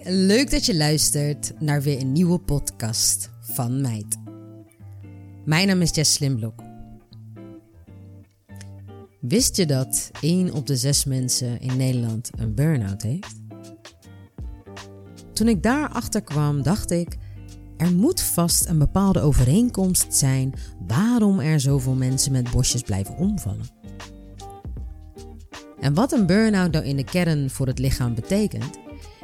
Leuk dat je luistert naar weer een nieuwe podcast van Meid. Mijn naam is Jess Slimblok. Wist je dat 1 op de 6 mensen in Nederland een burn-out heeft? Toen ik daarachter kwam, dacht ik: er moet vast een bepaalde overeenkomst zijn waarom er zoveel mensen met bosjes blijven omvallen. En wat een burn-out nou in de kern voor het lichaam betekent,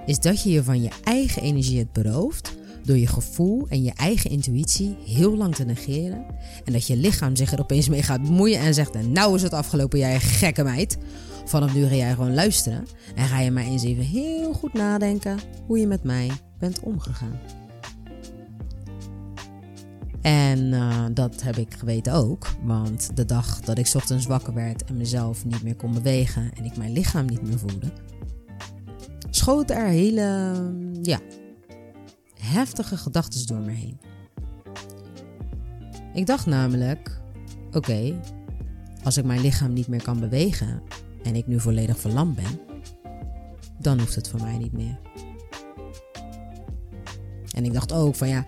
is dat je je van je eigen energie het berooft door je gevoel en je eigen intuïtie heel lang te negeren. En dat je lichaam zich er opeens mee gaat bemoeien en zegt: en Nou is het afgelopen, jij gekke meid. Vanaf nu ga jij gewoon luisteren en ga je maar eens even heel goed nadenken hoe je met mij bent omgegaan. En uh, dat heb ik geweten ook, want de dag dat ik ochtends wakker werd en mezelf niet meer kon bewegen en ik mijn lichaam niet meer voelde, schoten er hele ja, heftige gedachten door me heen. Ik dacht namelijk: oké, als ik mijn lichaam niet meer kan bewegen en ik nu volledig verlamd ben, dan hoeft het voor mij niet meer. En ik dacht ook van ja,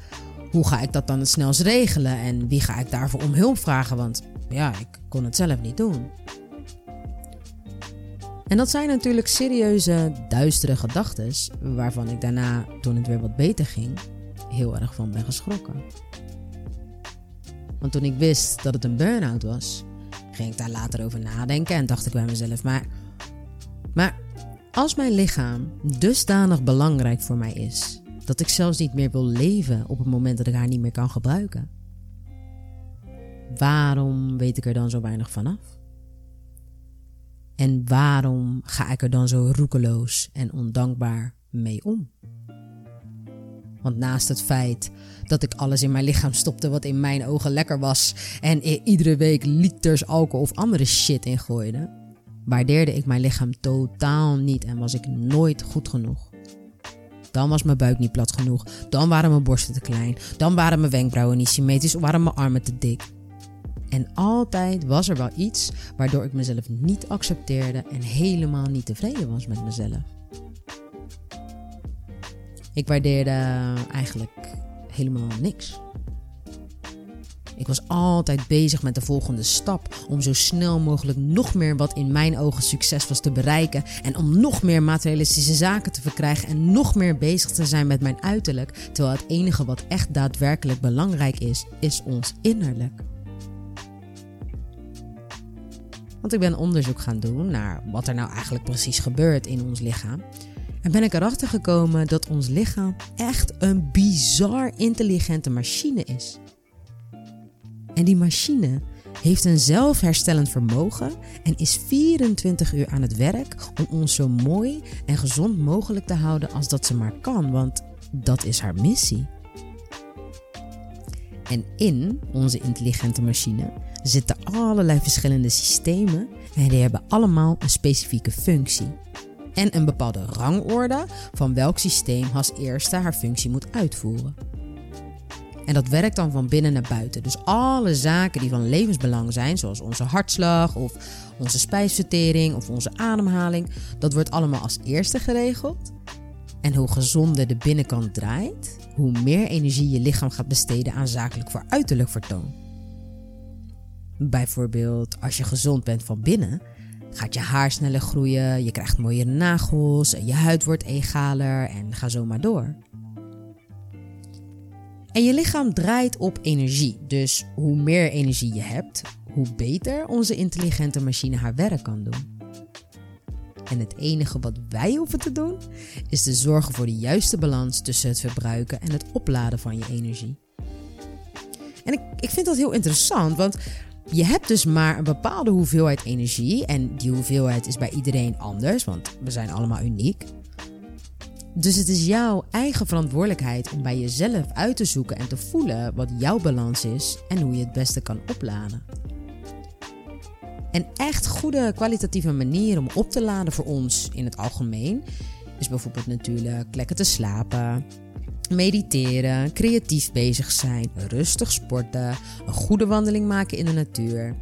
hoe ga ik dat dan het snelst regelen en wie ga ik daarvoor om hulp vragen? Want ja, ik kon het zelf niet doen. En dat zijn natuurlijk serieuze, duistere gedachten, waarvan ik daarna, toen het weer wat beter ging, heel erg van ben geschrokken. Want toen ik wist dat het een burn-out was, ging ik daar later over nadenken en dacht ik bij mezelf: maar, maar als mijn lichaam dusdanig belangrijk voor mij is, dat ik zelfs niet meer wil leven op het moment dat ik haar niet meer kan gebruiken, waarom weet ik er dan zo weinig vanaf? En waarom ga ik er dan zo roekeloos en ondankbaar mee om? Want naast het feit dat ik alles in mijn lichaam stopte wat in mijn ogen lekker was en er iedere week liters alcohol of andere shit ingooide, waardeerde ik mijn lichaam totaal niet en was ik nooit goed genoeg. Dan was mijn buik niet plat genoeg, dan waren mijn borsten te klein, dan waren mijn wenkbrauwen niet symmetrisch of waren mijn armen te dik. En altijd was er wel iets waardoor ik mezelf niet accepteerde en helemaal niet tevreden was met mezelf. Ik waardeerde eigenlijk helemaal niks. Ik was altijd bezig met de volgende stap om zo snel mogelijk nog meer wat in mijn ogen succes was te bereiken en om nog meer materialistische zaken te verkrijgen en nog meer bezig te zijn met mijn uiterlijk, terwijl het enige wat echt daadwerkelijk belangrijk is, is ons innerlijk. Want ik ben onderzoek gaan doen naar wat er nou eigenlijk precies gebeurt in ons lichaam. En ben ik erachter gekomen dat ons lichaam echt een bizar intelligente machine is. En die machine heeft een zelfherstellend vermogen en is 24 uur aan het werk om ons zo mooi en gezond mogelijk te houden als dat ze maar kan, want dat is haar missie. En in onze intelligente machine zitten allerlei verschillende systemen en die hebben allemaal een specifieke functie. En een bepaalde rangorde van welk systeem als eerste haar functie moet uitvoeren. En dat werkt dan van binnen naar buiten. Dus alle zaken die van levensbelang zijn, zoals onze hartslag of onze spijsvertering of onze ademhaling, dat wordt allemaal als eerste geregeld. En hoe gezonder de binnenkant draait, hoe meer energie je lichaam gaat besteden aan zakelijk voor uiterlijk vertoon. Bijvoorbeeld, als je gezond bent van binnen, gaat je haar sneller groeien, je krijgt mooiere nagels, je huid wordt egaler en ga zo maar door. En je lichaam draait op energie, dus hoe meer energie je hebt, hoe beter onze intelligente machine haar werk kan doen. En het enige wat wij hoeven te doen, is te zorgen voor de juiste balans tussen het verbruiken en het opladen van je energie. En ik, ik vind dat heel interessant, want je hebt dus maar een bepaalde hoeveelheid energie. En die hoeveelheid is bij iedereen anders, want we zijn allemaal uniek. Dus het is jouw eigen verantwoordelijkheid om bij jezelf uit te zoeken en te voelen wat jouw balans is en hoe je het beste kan opladen. Een echt goede kwalitatieve manier om op te laden voor ons in het algemeen is bijvoorbeeld natuurlijk lekker te slapen, mediteren, creatief bezig zijn, rustig sporten, een goede wandeling maken in de natuur.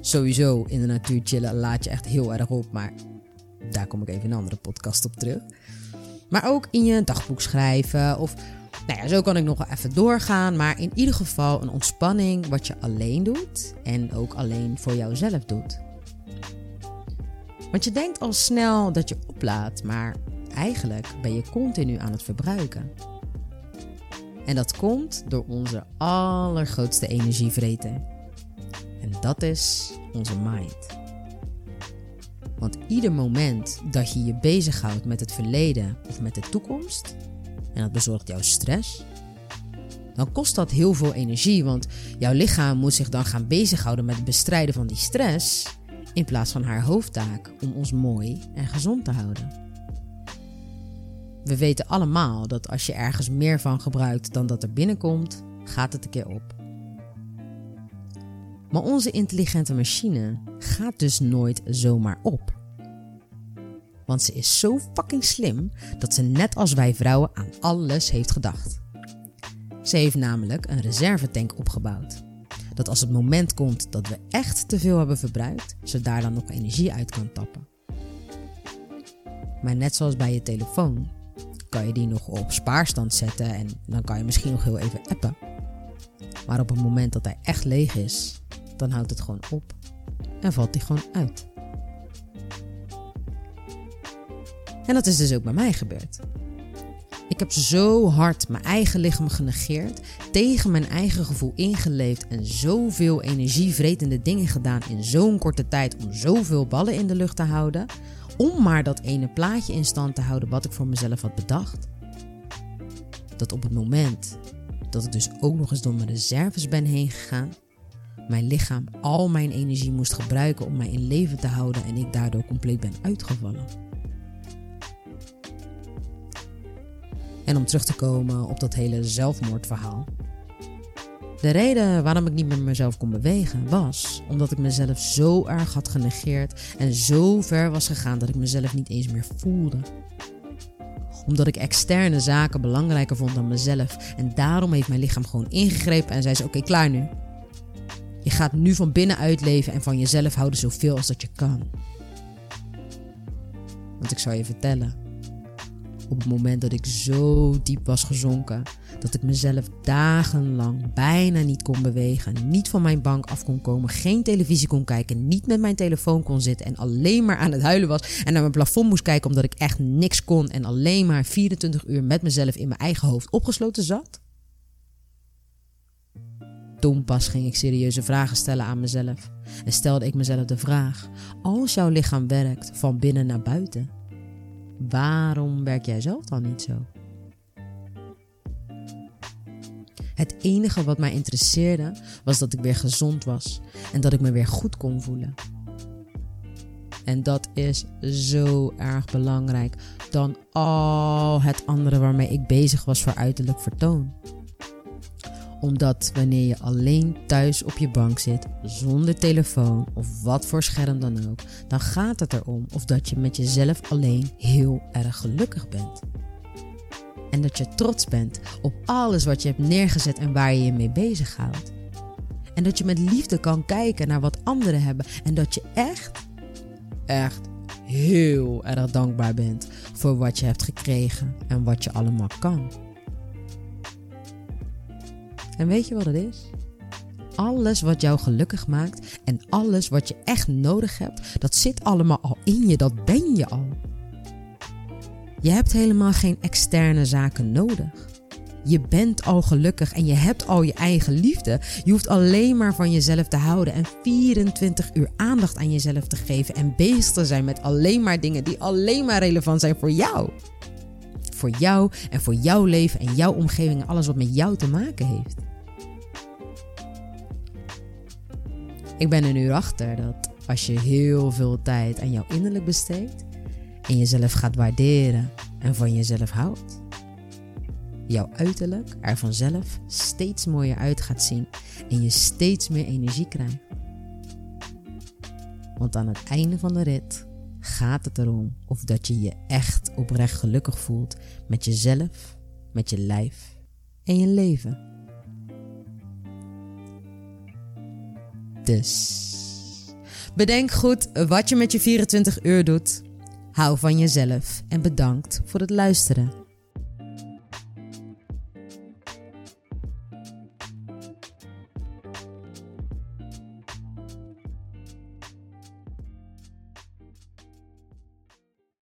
Sowieso in de natuur chillen laat je echt heel erg op, maar daar kom ik even in een andere podcast op terug. Maar ook in je dagboek schrijven of nou ja, zo kan ik nog wel even doorgaan. Maar in ieder geval een ontspanning wat je alleen doet en ook alleen voor jouzelf doet. Want je denkt al snel dat je oplaadt, maar eigenlijk ben je continu aan het verbruiken. En dat komt door onze allergrootste energievreter. En dat is onze mind. Want ieder moment dat je je bezighoudt met het verleden of met de toekomst, en dat bezorgt jou stress, dan kost dat heel veel energie, want jouw lichaam moet zich dan gaan bezighouden met het bestrijden van die stress in plaats van haar hoofdtaak om ons mooi en gezond te houden. We weten allemaal dat als je ergens meer van gebruikt dan dat er binnenkomt, gaat het een keer op. Maar onze intelligente machine gaat dus nooit zomaar op. Want ze is zo fucking slim dat ze net als wij vrouwen aan alles heeft gedacht. Ze heeft namelijk een reservetank opgebouwd. Dat als het moment komt dat we echt te veel hebben verbruikt, ze daar dan nog energie uit kan tappen. Maar net zoals bij je telefoon, kan je die nog op spaarstand zetten en dan kan je misschien nog heel even appen. Maar op het moment dat hij echt leeg is, dan houdt het gewoon op en valt hij gewoon uit. En dat is dus ook bij mij gebeurd. Ik heb zo hard mijn eigen lichaam genegeerd, tegen mijn eigen gevoel ingeleefd en zoveel energievretende dingen gedaan in zo'n korte tijd om zoveel ballen in de lucht te houden, om maar dat ene plaatje in stand te houden wat ik voor mezelf had bedacht. Dat op het moment dat ik dus ook nog eens door mijn reserves ben heen gegaan, mijn lichaam al mijn energie moest gebruiken om mij in leven te houden en ik daardoor compleet ben uitgevallen. En om terug te komen op dat hele zelfmoordverhaal. De reden waarom ik niet meer mezelf kon bewegen was omdat ik mezelf zo erg had genegeerd en zo ver was gegaan dat ik mezelf niet eens meer voelde. Omdat ik externe zaken belangrijker vond dan mezelf en daarom heeft mijn lichaam gewoon ingegrepen en zei ze: Oké, klaar nu. Je gaat nu van binnenuit leven en van jezelf houden zoveel als dat je kan. Want ik zou je vertellen, op het moment dat ik zo diep was gezonken dat ik mezelf dagenlang bijna niet kon bewegen, niet van mijn bank af kon komen, geen televisie kon kijken, niet met mijn telefoon kon zitten en alleen maar aan het huilen was en naar mijn plafond moest kijken omdat ik echt niks kon en alleen maar 24 uur met mezelf in mijn eigen hoofd opgesloten zat. Toen pas ging ik serieuze vragen stellen aan mezelf en stelde ik mezelf de vraag: als jouw lichaam werkt van binnen naar buiten, Waarom werk jij zelf dan niet zo? Het enige wat mij interesseerde was dat ik weer gezond was en dat ik me weer goed kon voelen. En dat is zo erg belangrijk dan al het andere waarmee ik bezig was voor uiterlijk vertoon omdat wanneer je alleen thuis op je bank zit, zonder telefoon of wat voor scherm dan ook, dan gaat het erom of dat je met jezelf alleen heel erg gelukkig bent. En dat je trots bent op alles wat je hebt neergezet en waar je je mee bezighoudt. En dat je met liefde kan kijken naar wat anderen hebben. En dat je echt, echt heel erg dankbaar bent voor wat je hebt gekregen en wat je allemaal kan. En weet je wat het is? Alles wat jou gelukkig maakt en alles wat je echt nodig hebt, dat zit allemaal al in je, dat ben je al. Je hebt helemaal geen externe zaken nodig. Je bent al gelukkig en je hebt al je eigen liefde. Je hoeft alleen maar van jezelf te houden en 24 uur aandacht aan jezelf te geven en bezig te zijn met alleen maar dingen die alleen maar relevant zijn voor jou. Voor jou en voor jouw leven en jouw omgeving en alles wat met jou te maken heeft. Ik ben er nu achter dat als je heel veel tijd aan jouw innerlijk besteedt en jezelf gaat waarderen en van jezelf houdt, jouw uiterlijk er vanzelf steeds mooier uit gaat zien en je steeds meer energie krijgt. Want aan het einde van de rit gaat het erom of dat je je echt oprecht gelukkig voelt met jezelf, met je lijf en je leven. Dus bedenk goed wat je met je 24 uur doet. Hou van jezelf en bedankt voor het luisteren.